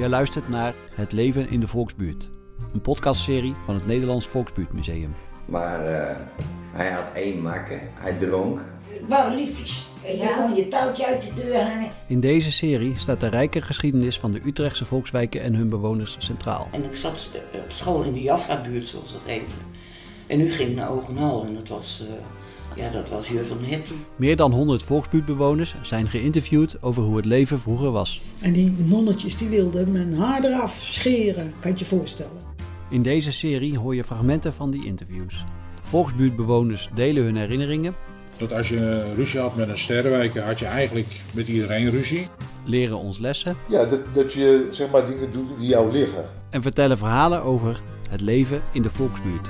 Jij luistert naar Het leven in de Volksbuurt. Een podcastserie van het Nederlands Volksbuurtmuseum. Maar eh, hij had één makker, hij dronk. Waren liefjes. En je Ja. kon je touwtje uit de deur hangen. In deze serie staat de rijke geschiedenis van de Utrechtse volkswijken en hun bewoners centraal. En ik zat eh, op school in de Jaffa-buurt, zoals dat heette. En nu ging ik naar Ogenhal en dat was, eh, ja, dat was Juf van Herten. Meer dan 100 volksbuurtbewoners zijn geïnterviewd over hoe het leven vroeger was. En die nonnetjes die wilden mijn haar eraf scheren, kan je je voorstellen. In deze serie hoor je fragmenten van die interviews. Volksbuurtbewoners delen hun herinneringen, Dat als je ruzie had met een sterrenwijker, had je eigenlijk met iedereen ruzie. leren ons lessen Ja, dat, dat je zeg maar dingen doet die jou liggen. en vertellen verhalen over het leven in de volksbuurt.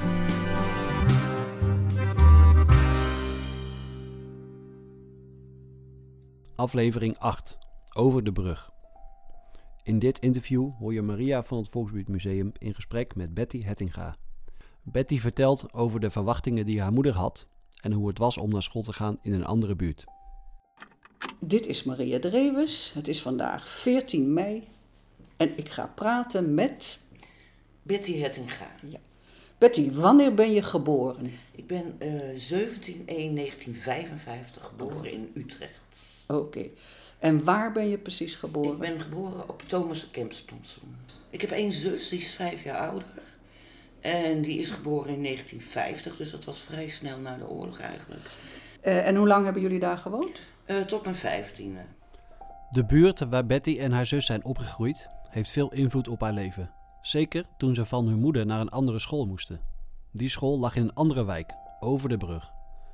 Aflevering 8 Over de brug. In dit interview hoor je Maria van het Volksbuurtmuseum in gesprek met Betty Hettinga. Betty vertelt over de verwachtingen die haar moeder had en hoe het was om naar school te gaan in een andere buurt. Dit is Maria Drewes. Het is vandaag 14 mei. En ik ga praten met. Betty Hettinga. Betty, wanneer ben je geboren? Ik ben eh 17 1 1955 geboren in Utrecht. Oké. En waar ben je precies geboren? Ik ben geboren op Thomas Kempsplantsoen. Ik heb één zus, die is vijf jaar ouder. En die is geboren in 1950, dus dat was vrij snel na de oorlog eigenlijk. Eh, en hoe lang hebben jullie daar gewoond? Eh, tot mijn vijftiende. De buurt waar Betty en haar zus zijn opgegroeid heeft veel invloed op haar leven. Zeker toen ze van hun moeder naar een andere school moesten. Die school lag in een andere wijk, over de brug.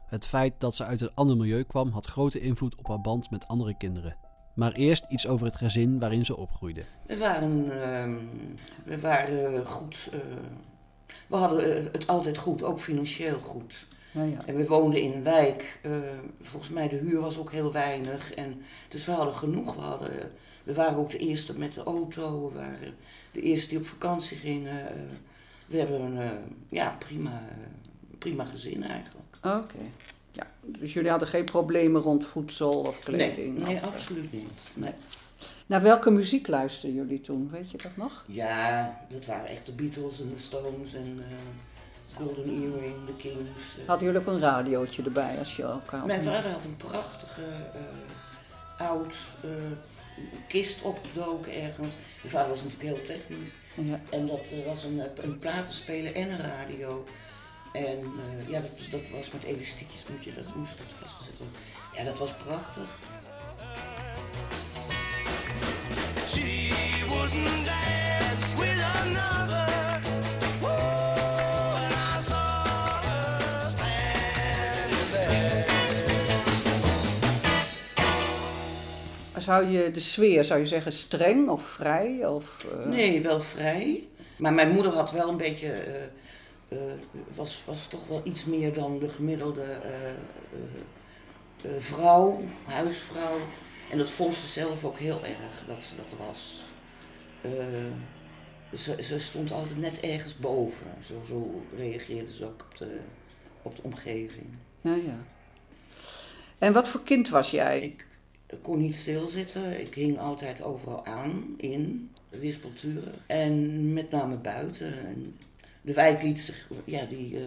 Het feit dat ze uit een ander milieu kwam had grote invloed op haar band met andere kinderen. Maar eerst iets over het gezin waarin ze opgroeide. We waren, ehm, we waren goed. eh, we hadden het altijd goed, ook financieel goed. Ja, ja. En we woonden in een wijk. eh, volgens mij de huur was ook heel weinig. En, dus we hadden genoeg. We, hadden, we waren ook de eerste met de auto. We waren de eerste die op vakantie gingen. eh, we hebben een eh, ja, prima, eh, prima gezin eigenlijk. Oké. Ja, dus jullie hadden geen problemen rond voedsel of Nee, kleding? nee of, eh, absoluut niet. Nee. Naar welke muziek luisterden jullie toen? Weet je dat nog? Ja, dat waren echt de Beatles en de Stones en eh, Golden Earring, de Kings. Hadden jullie ook een radiootje erbij als je elkaar Mijn vader had een prachtige oud kist opgedoken ergens. Mijn vader was natuurlijk heel technisch. Ja. En dat eh, was een, eh, een platenspeler en een radio. En eh, ja, dat, dat was met elastiekjes, moet je, dat moest dat vastgezet worden. Ja, dat was prachtig. She wouldn't Zou je de sfeer, zou je zeggen, streng of vrij? Of, eh, Nee, wel vrij. Maar mijn moeder had wel een beetje. eh, eh, was, was toch wel iets meer dan de gemiddelde vrouw, huisvrouw. En dat vond ze zelf ook heel erg dat ze dat was. Ze, ze stond altijd net ergens boven. Zo, zo reageerde ze ook op de, op de omgeving. Ja, ja. En wat voor kind was jij? Ik kon niet stilzitten. Ik hing altijd overal aan, in, wispelturig. En met name buiten. En de wijk liet zich, ja, die, eh,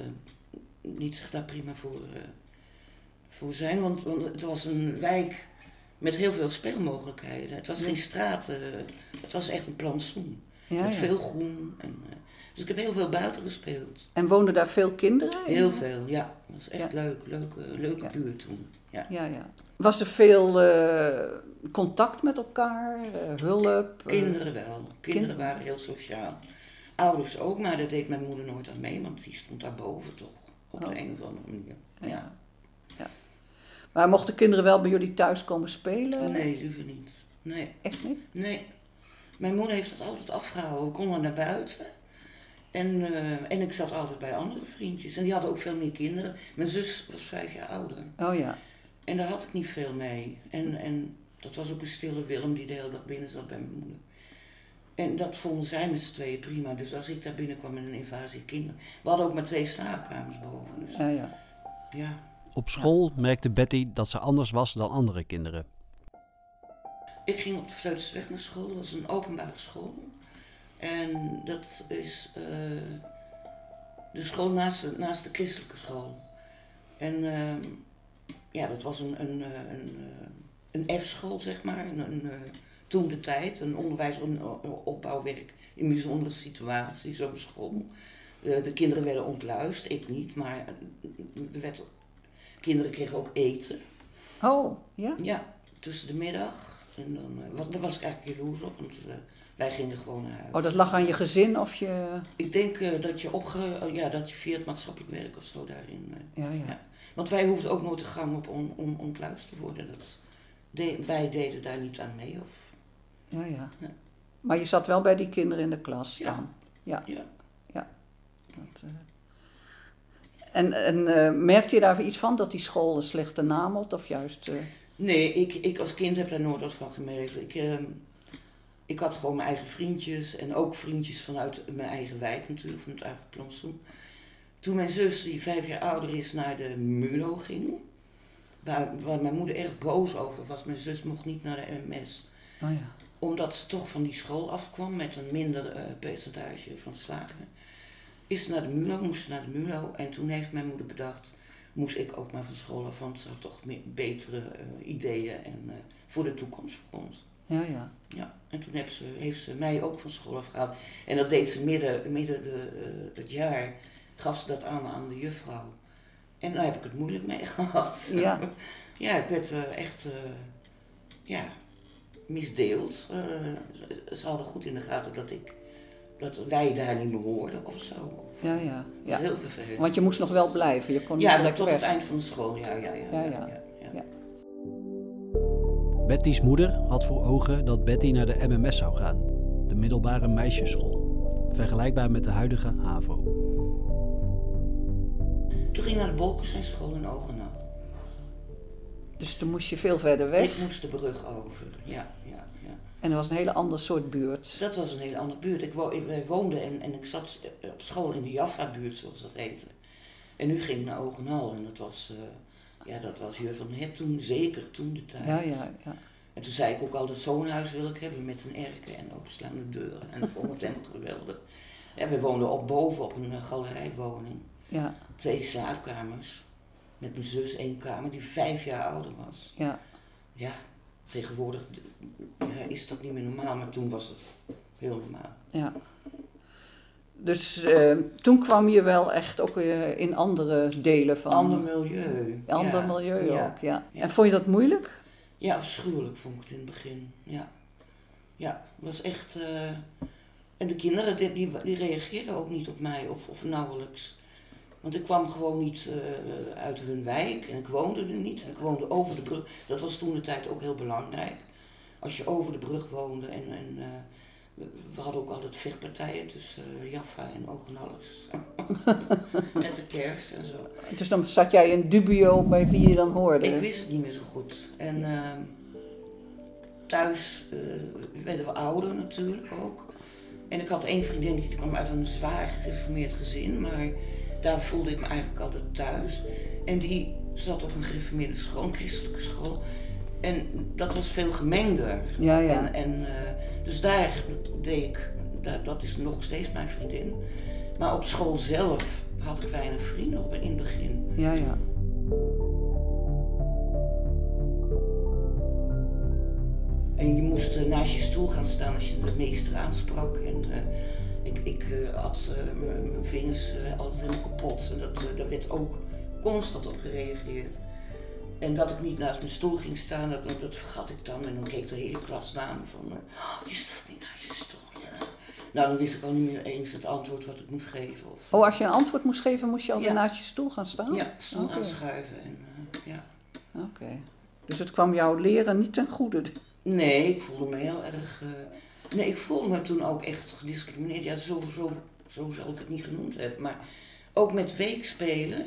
liet zich daar prima voor, eh, voor zijn. Want, want het was een wijk met heel veel speelmogelijkheden. Het was geen straat, eh, het was echt een plantsoen. Ja, met ja. veel groen. En, dus ik heb heel veel buiten gespeeld. En woonden daar veel kinderen? in? Heel veel, ja. Dat was echt leuk. Leuke, leuke buurt toen. Ja. Ja, ja. Was er veel eh, contact met elkaar? eh, hulp? eh? Kinderen wel. Kinderen waren heel sociaal. Ouders ook, maar daar deed mijn moeder nooit aan mee, want die stond daar boven toch. Op Oh. de een of andere manier. Ja. Ja. ja. Maar mochten kinderen wel bij jullie thuis komen spelen? Nee, liever niet. Nee, Echt niet? nee. Mijn moeder heeft het altijd afgehouden. We konden naar buiten. En, en ik zat altijd bij andere vriendjes. En die hadden ook veel meer kinderen. Mijn zus was vijf jaar ouder. Oh ja. En daar had ik niet veel mee. En, en dat was ook een stille Willem die de hele dag binnen zat bij mijn moeder. En dat vonden zij met z'n tweeën prima. Dus als ik daar binnenkwam met een invasie kinderen. We hadden ook maar twee slaapkamers boven. Dus Ja, ja. ja. Op school merkte Betty dat ze anders was dan andere kinderen. Ik ging op de Vleutersweg naar school. Dat was een openbare school. En dat is eh, de school naast de, naast de christelijke school. En ehm, ja, dat was een, een, eh, een, eh, een F-school, zeg maar. Een, een, eh, toen de tijd, een onderwijs- en o- opbouwwerk in bijzondere situaties, zo'n school. Eh, de kinderen werden ontluist, ik niet, maar eh, er werd, kinderen kregen ook eten. Oh, ja? Ja, tussen de middag. En dan, was, daar was ik eigenlijk jaloers op, want wij gingen gewoon naar huis. Oh, dat lag aan je gezin of je... Ik denk eh, dat, je opge, oh ja, dat je via het maatschappelijk werk of zo daarin... eh, Ja, ja. Ja. Want wij hoefden ook nooit de gang op om, ontluisterd te worden. Dat de- wij deden daar niet aan mee. Of, Ja, ja. Ja. Maar je zat wel bij die kinderen in de klas Ja. dan? Ja. ja. Dat, eh. En, en merkte je daar iets van, dat die school een slechte naam had? Of juist... Nee, ik, ik als kind heb daar nooit wat van gemerkt. Ik, ehm, ik had gewoon mijn eigen vriendjes en ook vriendjes vanuit mijn eigen wijk natuurlijk, van het eigen plantsoen. Toen mijn zus, die vijf jaar ouder is, naar de MULO ging, waar, waar mijn moeder erg boos over was. Mijn zus mocht niet naar de MS, oh ja. omdat ze toch van die school afkwam met een minder eh, percentage van slagen. Is ze naar de MULO, moest ze naar de MULO en toen heeft mijn moeder bedacht, moest ik ook maar van school af, want ze had toch meer, betere eh, ideeën en, eh, voor de toekomst voor ons. Ja, ja. Ja, en toen heeft ze, heeft ze mij ook van school afgehaald. En dat deed ze midden, midden de, eh, het jaar, gaf ze dat aan aan de juffrouw. En daar heb ik het moeilijk mee gehad. Ja. ja, ik werd eh, echt, eh, ja, misdeeld. Ze hadden goed in de gaten dat ik, dat wij daar niet meer hoorden of zo. Ja, ja. Dat is ja. heel vervelend. Want je moest nog wel blijven, je kon niet ja, tot weg. het eind van de school, ja, ja. ja, ja. Ja. Betty's moeder had voor ogen dat Betty naar de MMS zou gaan, de middelbare meisjesschool, vergelijkbaar met de huidige HAVO. Toen ging ik naar de Bolkenseinschool in Ogenal. Dus toen moest je veel verder weg. Ik moest de brug over, ja, ja, ja. En dat was een hele ander soort buurt. Dat was een hele andere buurt. Ik, wo ik wij woonden en, en ik zat eh, op school in de Jaffa-buurt, zoals dat heette. En nu ging ik naar Ogenhal en dat was, eh, ja, dat was Jur van Het toen, zeker toen de tijd. Ja, ja, ja. En toen zei ik ook altijd, zo'n huis wil ik hebben met een erken en openslaande deuren. En dat vond ik het helemaal geweldig. Ja, we woonden op boven op een eh, galerijwoning. Ja, Twee slaapkamers. Met mijn zus één kamer die vijf jaar ouder was. ja. Ja, tegenwoordig ja, is dat niet meer normaal, maar toen was het heel normaal. ja. Dus eh, toen kwam je wel echt ook weer in andere delen van... Ander milieu. ander ja. milieu ja. ook, ja. Ja. En vond je dat moeilijk? Ja, afschuwelijk vond ik het in het begin. Ja, ja het was echt. eh, En de kinderen die, die, die reageerden ook niet op mij of, of nauwelijks. Want ik kwam gewoon niet eh, uit hun wijk en ik woonde er niet. Ik woonde over de brug. Dat was toen de tijd ook heel belangrijk. Als je over de brug woonde en, en eh, we, hadden ook altijd vechtpartijen tussen eh, Jaffa en Ogenalles. Met de kerst en zo. Dus dan zat jij in dubio bij wie je dan hoorde. Ik wist het niet meer zo goed. En ehm, thuis eh, werden we ouder natuurlijk ook. En ik had één vriendin die kwam uit een zwaar gereformeerd gezin, maar daar voelde ik me eigenlijk altijd thuis. En die zat op een gereformeerde school, een christelijke school. En dat was veel gemengder. Ja, ja. En, en, eh, dus daar deed ik, daar, dat is nog steeds mijn vriendin. Maar op school zelf had ik weinig vrienden op in het begin. Ja, ja. En je moest eh, naast je stoel gaan staan als je de meester aansprak. En eh, ik, ik had eh, mijn vingers altijd helemaal kapot. En dat, daar werd ook constant op gereageerd. En dat ik niet naast mijn stoel ging staan, dat, dat vergat ik dan. En dan keek de hele klas naar me van, eh, "Oh, je staat niet naast je stoel. Ja. Nou, dan wist ik al niet meer eens het antwoord wat ik moest geven. Of, Oh, als je een antwoord moest geven, moest je altijd Ja. naast je stoel gaan staan? ja, stoel Oké. aanschuiven. En, eh, ja. Oké. Dus het kwam jouw leren niet ten goede. Nee, ik voelde me heel erg. eh, nee, ik voelde me toen ook echt gediscrimineerd. Ja, zo, zo, zo zal ik het niet genoemd hebben. Maar ook met weekspelen.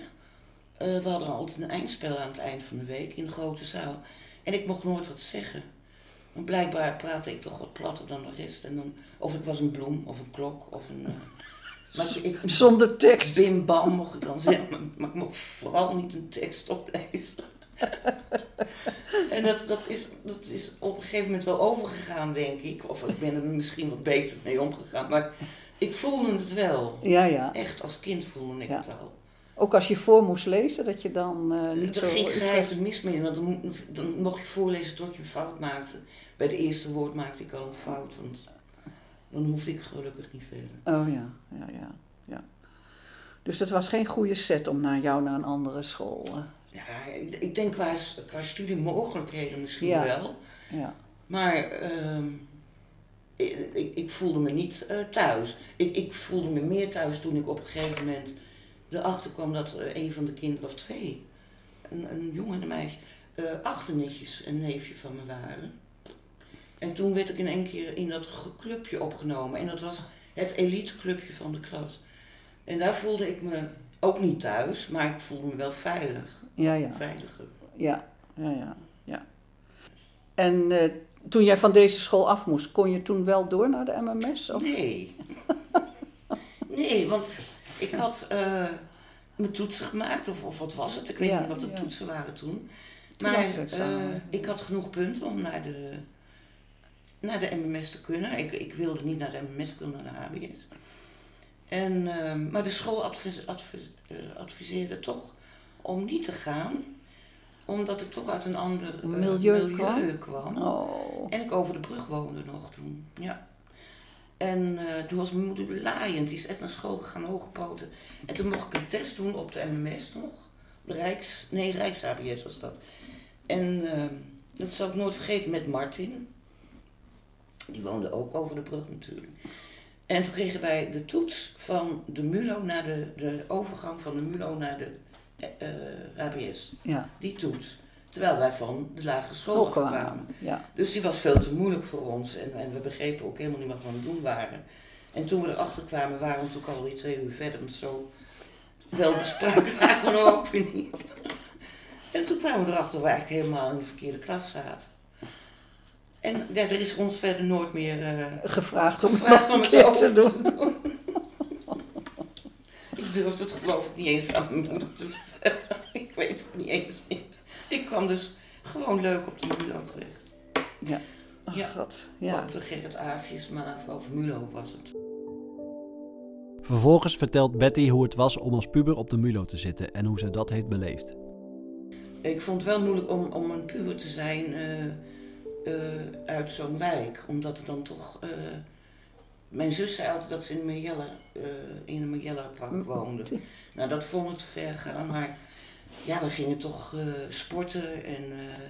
Eh, we hadden altijd een eindspel aan het eind van de week in de grote zaal. En ik mocht nooit wat zeggen. Want blijkbaar praatte ik toch wat platter dan de rest. En dan, of ik was een bloem of een klok of een. eh, maar ik, Zonder tekst. Bim bam mocht ik dan zeggen. Maar, maar ik mocht vooral niet een tekst oplezen. En dat, dat, is, dat is op een gegeven moment wel overgegaan, denk ik. Of ik ben er misschien wat beter mee omgegaan. Maar ik voelde het wel. Ja, ja. Echt, als kind voelde ik Ja. het al. Ook als je voor moest lezen, dat je dan eh, niet Er zo... ging werd- mis mee, want dan, mo- dan mocht je voorlezen tot je een fout maakte. Bij de eerste woord maakte ik al een fout, want dan hoefde ik gelukkig niet verder. Oh ja, ja, ja, ja. Dus het was geen goede set om naar jou naar een andere school. eh, Ja, ik, ik denk qua, qua studiemogelijkheden misschien Ja. wel. ja. Maar ehm, ik, ik, ik voelde me niet eh, thuis. Ik, ik voelde me meer thuis toen ik op een gegeven moment erachter kwam dat eh, een van de kinderen, of twee, een, een jongen en een meisje, eh achternichtjes een neefje van me waren. En toen werd ik in één keer in dat clubje opgenomen. En dat was het eliteclubje van de klas. En daar voelde ik me ook niet thuis, maar ik voelde me wel veilig. Ja, ja, Veiliger. ja, ja, ja, ja. En eh, toen jij van deze school af moest, kon je toen wel door naar de MMS? Of? Nee. nee, want ik had eh, mijn toetsen gemaakt, of, of wat was het? Ik weet Ja, niet wat de ja. toetsen waren toen. Maar eh, ik had genoeg punten om naar de, naar de MMS te kunnen. Ik, ik wilde niet naar de MMS, ik wilde naar de HBS. En, eh, maar de school advis- advis- adviseerde toch om niet te gaan, omdat ik toch uit een ander Milieu kwam? kwam. Oh, En ik over de brug woonde nog toen. Ja. En eh, toen was mijn moeder laaiend. Die is echt naar school gegaan, hooggepoten. En toen mocht ik een test doen op de MMS nog. De Rijks... Nee, Rijks-ABS was dat. En eh, dat zal ik nooit vergeten met Martin. Die woonde ook over de brug natuurlijk. En toen kregen wij de toets van de MULO naar de... De overgang van de MULO naar de eh, HBS. ja, Die toets. Terwijl wij van de lagere school kwamen. Ja, Dus die was veel te moeilijk voor ons en, en we begrepen ook helemaal niet wat we aan het doen waren. En toen we erachter kwamen, waren we natuurlijk alweer twee uur verder, want zo wel bespraakt waren we ook weer niet. En toen kwamen we erachter dat we eigenlijk helemaal in de verkeerde klas zaten. En ja, er is ons verder nooit meer eh, gevraagd om gevraagd het om over te te doen. Ik durfde het geloof ik niet eens aan mijn moeder te vertellen. Ik weet het niet eens meer. Ik kwam dus gewoon leuk op de Mulo terecht. Ja, oh, Ja. god, ja. Op de Gerrit Aafjes, maar of Mulo was het. Vervolgens vertelt Betty hoe het was om als puber op de Mulo te zitten en hoe ze dat heeft beleefd. Ik vond het wel moeilijk om, om een puber te zijn eh, eh, uit zo'n wijk. Omdat het dan toch... eh, mijn zus zei altijd dat ze in, Marjelle, eh, in een Marjella-park woonde. Nou, dat vond ik te ver gaan. Maar ja, we gingen toch eh, sporten en eh,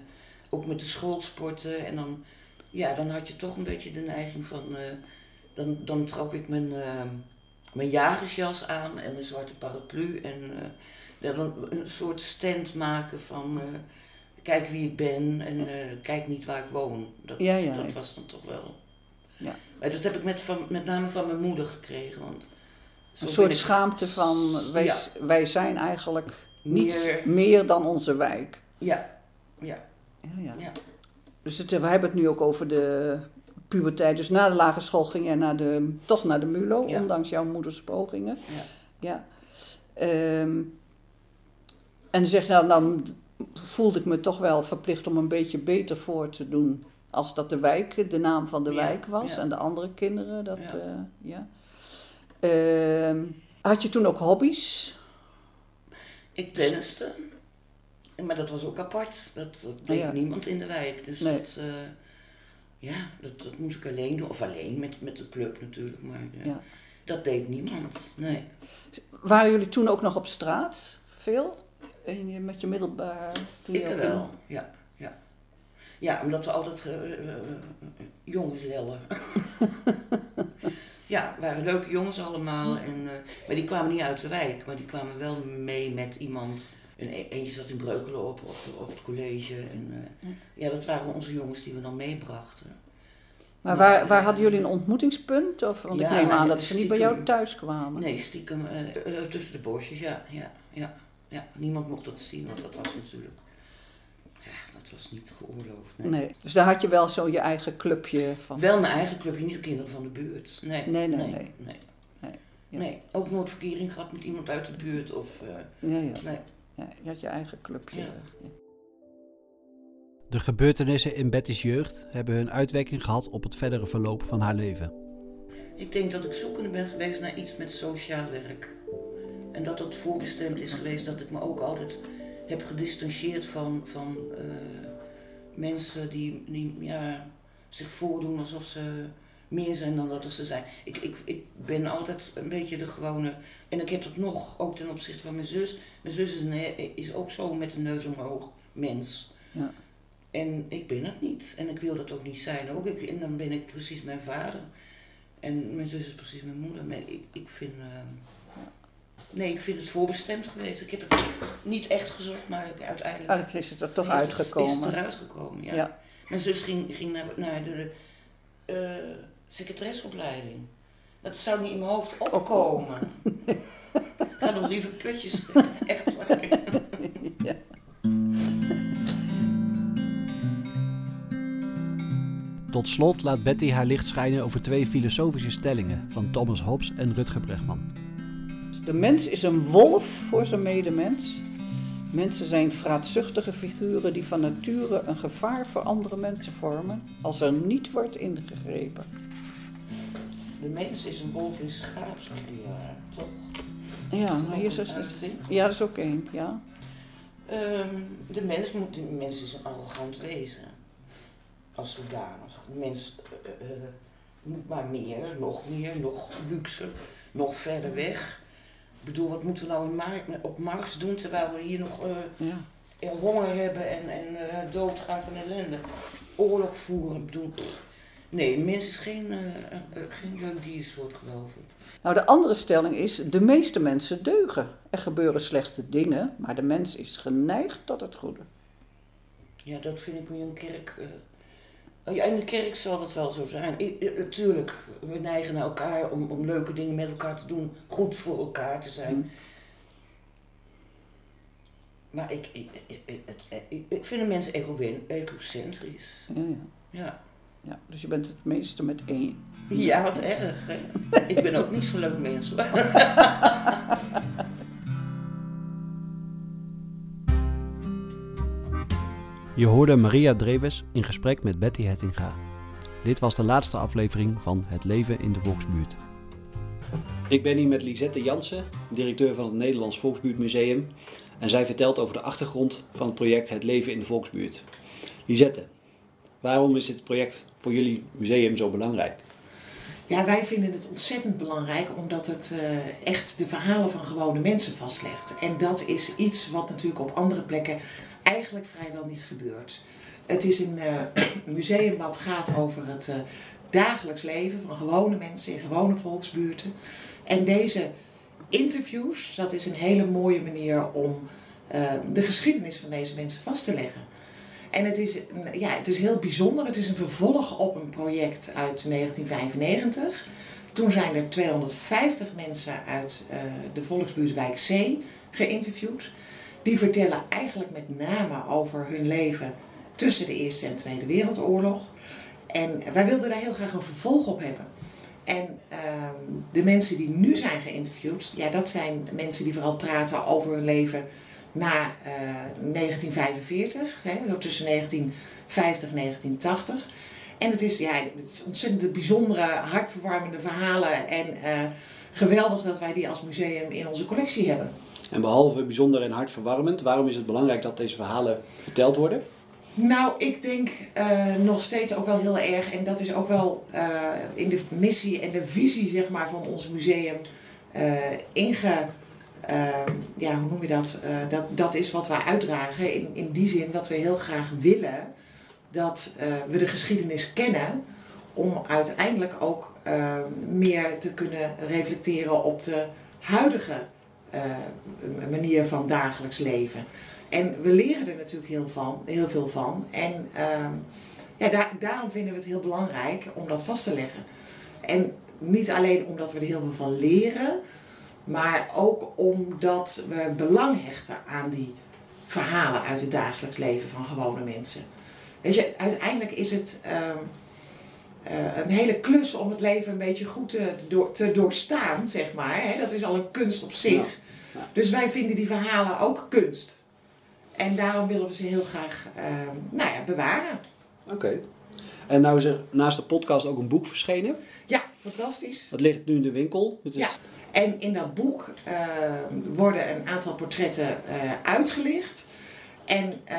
ook met de schoolsporten. En dan, ja, dan had je toch een beetje de neiging van... eh, dan, dan trok ik mijn, mijn jagersjas aan en mijn zwarte paraplu. En ja, dan een soort stand maken van... kijk wie ik ben en kijk niet waar ik woon. Dat, Ja, ja, dat ik- was dan toch wel... Ja. Maar dat heb ik met, van, met name van mijn moeder gekregen. Want Een soort ik- schaamte van, wij, wij zijn eigenlijk niet Meer- meer dan onze wijk. Ja, ja, Ja, ja. ja. Dus het, we hebben het nu ook over de puberteit. Dus na de lagere school ging jij naar de, toch naar de MULO, Ja. ondanks jouw moeders pogingen. Ja. ja. Ehm, en zeg nou, dan voelde ik me toch wel verplicht om een beetje beter voor te doen. Als dat de wijk, de naam van de Ja, wijk was. ja. En de andere kinderen, dat Ja. ja. Ehm, had je toen ook hobby's? Ik tenniste. Maar dat was ook apart. Dat, dat deed ja. niemand in de wijk. Dus Nee. dat, eh, ja, dat, dat moest ik alleen doen. Of alleen met, met de club natuurlijk. Maar eh, Ja. dat deed niemand. Nee. Waren jullie toen ook nog op straat? Veel? Je, met je middelbaar? toen Ik wel, in- ja. ja. Ja, omdat we altijd eh, eh, eh, jongens lellen. ja, waren leuke jongens allemaal. En, eh, maar die kwamen niet uit de wijk, maar die kwamen wel mee met iemand. En e- eentje zat in Breukelen op, op, op het college. En, eh, ja, dat waren onze jongens die we dan meebrachten. Maar waar, waar hadden jullie een ontmoetingspunt? Of, want Ja, ik neem aan dat ze niet bij jou thuis kwamen. Nee, stiekem eh, eh, tussen de bosjes, ja, ja, ja, ja. Niemand mocht dat zien, want dat was natuurlijk... Dat was niet geoorloofd. Nee. Nee. Dus daar had je wel zo je eigen clubje van. Wel mijn eigen clubje, niet de kinderen van de buurt. Nee, Nee, nee, nee. nee. Nee, Nee, ja. Nee, ook nooit verkering gehad met iemand uit de buurt. Of, eh, Ja, ja. nee. ja, je had je eigen clubje. Ja. De gebeurtenissen in Betty's jeugd hebben hun uitwerking gehad op het verdere verloop van haar leven. Ik denk dat ik zoekende ben geweest naar iets met sociaal werk. En dat het voorbestemd is geweest dat ik me ook altijd heb gedistanceerd van, van eh, mensen die, die ja, zich voordoen alsof ze meer zijn dan dat ze zijn. Ik, ik, ik ben altijd een beetje de gewone. En ik heb dat nog, ook ten opzichte van mijn zus. Mijn zus is, een, is ook zo met de neus omhoog mens. Ja. En ik ben het niet. En ik wil dat ook niet zijn. Ook ik, en dan ben ik precies mijn vader. En mijn zus is precies mijn moeder. Maar ik, ik vind. eh, nee, ik vind het voorbestemd geweest. Ik heb het niet echt gezocht, maar ik, uiteindelijk. Eigenlijk is het er toch het- uitgekomen. Is het eruit gekomen, ja. Ja. Mijn zus ging, ging naar, naar de eh secretaresopleiding. Dat zou niet in mijn hoofd opkomen. Ik ga nog liever putjes. Echt waar. Ja. Tot slot laat Betty haar licht schijnen over twee filosofische stellingen van Thomas Hobbes en Rutger Bregman. De mens is een wolf voor zijn medemens. Mensen zijn vraatzuchtige figuren die van nature een gevaar voor andere mensen vormen als er niet wordt ingegrepen. De mens is een wolf in schaapskleur, toch? Ja, maar ook hier zegt het. Ja, dat is ook één, ja. Ehm, de mens moet, de mens is een arrogant wezen. Als zodanig. De mens eh, eh, moet maar meer, nog meer, nog luxer, nog verder weg. Ik bedoel, wat moeten we nou in Mar- op Mars doen terwijl we hier nog ja. eh, honger hebben en, en eh, doodgaan van ellende? Oorlog voeren, ik bedoel. pff. Nee, mens is geen, geen leuk diersoort, geloof ik. Nou, de andere stelling is: de meeste mensen deugen. Er gebeuren slechte dingen, maar de mens is geneigd tot het goede. Ja, dat vind ik nu een kerk. Eh, oh ja, in de kerk zal dat wel zo zijn. I- Natuurlijk, we neigen naar elkaar om, om leuke dingen met elkaar te doen, goed voor elkaar te zijn. Mm. Maar ik, ik, ik, ik- het- ik, ik vind de mensen egocentrisch. Ja, ja. Ja. ja, dus je bent het meeste met één. ja, wat erg. Hè? ik ben ook niet zo'n leuk mens Je hoorde Maria Dreves in gesprek met Betty Hettinga. Dit was de laatste aflevering van Het Leven in de Volksbuurt. Ik ben hier met Lisette Jansen, directeur van het Nederlands Volksbuurtmuseum. En zij vertelt over de achtergrond van het project Het Leven in de Volksbuurt. Lisette, waarom is dit project voor jullie museum zo belangrijk? Ja, wij vinden het ontzettend belangrijk omdat het eh, echt de verhalen van gewone mensen vastlegt. En dat is iets wat natuurlijk op andere plekken eigenlijk vrijwel niet gebeurt. Het is een eh, museum wat gaat over het eh, dagelijks leven van gewone mensen in gewone volksbuurten. En deze interviews, dat is een hele mooie manier om eh, de geschiedenis van deze mensen vast te leggen. En het is, ja, het is heel bijzonder. Het is een vervolg op een project uit 1995. Toen zijn er 250 mensen uit de volksbuurtwijk C geïnterviewd. Die vertellen eigenlijk met name over hun leven tussen de Eerste en Tweede Wereldoorlog. En wij wilden daar heel graag een vervolg op hebben. En ehm, de mensen die nu zijn geïnterviewd, ja, dat zijn mensen die vooral praten over hun leven na eh, 1945, hè, zo tussen 1950 en 1980. En het is, ja, het is ontzettend bijzondere, hartverwarmende verhalen. En eh, geweldig dat wij die als museum in onze collectie hebben. En behalve bijzonder en hartverwarmend, waarom is het belangrijk dat deze verhalen verteld worden? Nou, ik denk eh, nog steeds ook wel heel erg, en dat is ook wel eh, in de missie en de visie zeg maar, van ons museum eh, inge. ja, hoe noem je dat? Dat? Dat is wat wij uitdragen. In, in die zin dat we heel graag willen dat we de geschiedenis kennen. Om uiteindelijk ook meer te kunnen reflecteren op de huidige manier van dagelijks leven. En we leren er natuurlijk heel, van, heel veel van. En ehm, ja, daar, daarom vinden we het heel belangrijk om dat vast te leggen. En niet alleen omdat we er heel veel van leren, maar ook omdat we belang hechten aan die verhalen uit het dagelijks leven van gewone mensen. Weet je, uiteindelijk is het ehm, eh, een hele klus om het leven een beetje goed te, te doorstaan, zeg maar. Hè? Dat is al een kunst op zich. Ja. Dus wij vinden die verhalen ook kunst. En daarom willen we ze heel graag eh, nou ja, bewaren. Oké. En nou is er naast de podcast ook een boek verschenen. Ja, fantastisch. Dat ligt nu in de winkel. Het is... Ja, en in dat boek eh, worden een aantal portretten eh, uitgelicht. En eh,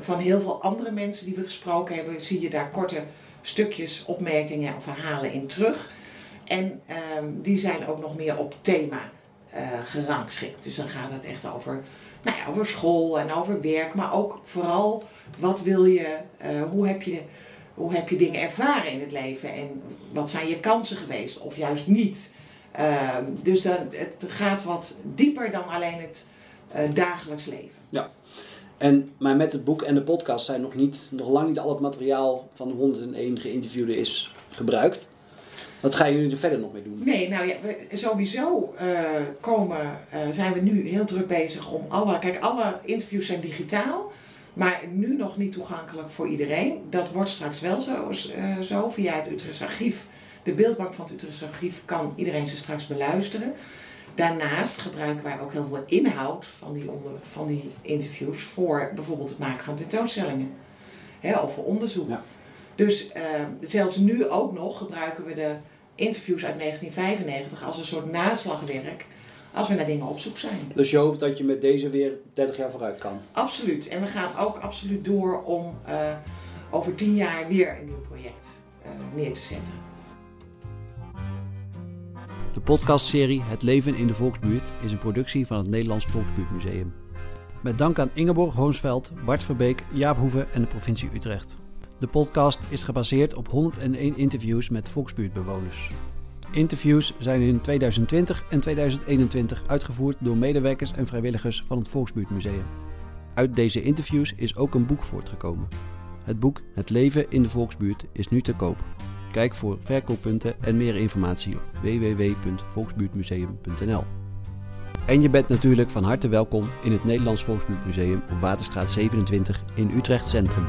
van heel veel andere mensen die we gesproken hebben, zie je daar korte stukjes, opmerkingen en verhalen in terug. En ehm, die zijn ook nog meer op thema eh, gerangschikt. Dus dan gaat het echt over, nou ja, over school en over werk, maar ook vooral wat wil je, eh, hoe heb je hoe heb je dingen ervaren in het leven en wat zijn je kansen geweest of juist niet. Ehm, dus dan, het gaat wat dieper dan alleen het eh, dagelijks leven. Ja. En, maar met het boek en de podcast zijn nog, niet, nog lang niet al het materiaal van de 101 geïnterviewden is gebruikt. Wat gaan jullie er verder nog mee doen? Nee, nou ja, we, sowieso eh, komen, eh, zijn we nu heel druk bezig om alle. Kijk, alle interviews zijn digitaal, maar nu nog niet toegankelijk voor iedereen. Dat wordt straks wel zo, eh, zo via het Utrechts Archief. De beeldbank van het Utrechts Archief kan iedereen ze straks beluisteren. Daarnaast gebruiken wij ook heel veel inhoud van die, onder, van die interviews voor bijvoorbeeld het maken van tentoonstellingen hè, of voor onderzoek. Dus eh, zelfs nu ook nog gebruiken we de interviews uit 1995 als een soort naslagwerk als we naar dingen op zoek zijn. Dus je hoopt dat je met deze weer 30 jaar vooruit kan. Absoluut. En we gaan ook absoluut door om eh, over tien jaar weer een nieuw project eh, neer te zetten. De podcastserie Het leven in de Volksbuurt is een productie van het Nederlands Volksbuurtmuseum. Met dank aan Ingeborg Hoonsveld, Bart Verbeek, Jaap Hoeve en de provincie Utrecht. De podcast is gebaseerd op 101 interviews met Volksbuurtbewoners. Interviews zijn in 2020 en 2021 uitgevoerd door medewerkers en vrijwilligers van het Volksbuurtmuseum. Uit deze interviews is ook een boek voortgekomen. Het boek Het leven in de Volksbuurt is nu te koop. Kijk voor verkooppunten en meer informatie op www.volksbuurtmuseum.nl. En je bent natuurlijk van harte welkom in het Nederlands Volksbuurtmuseum op Waterstraat 27 in Utrecht Centrum.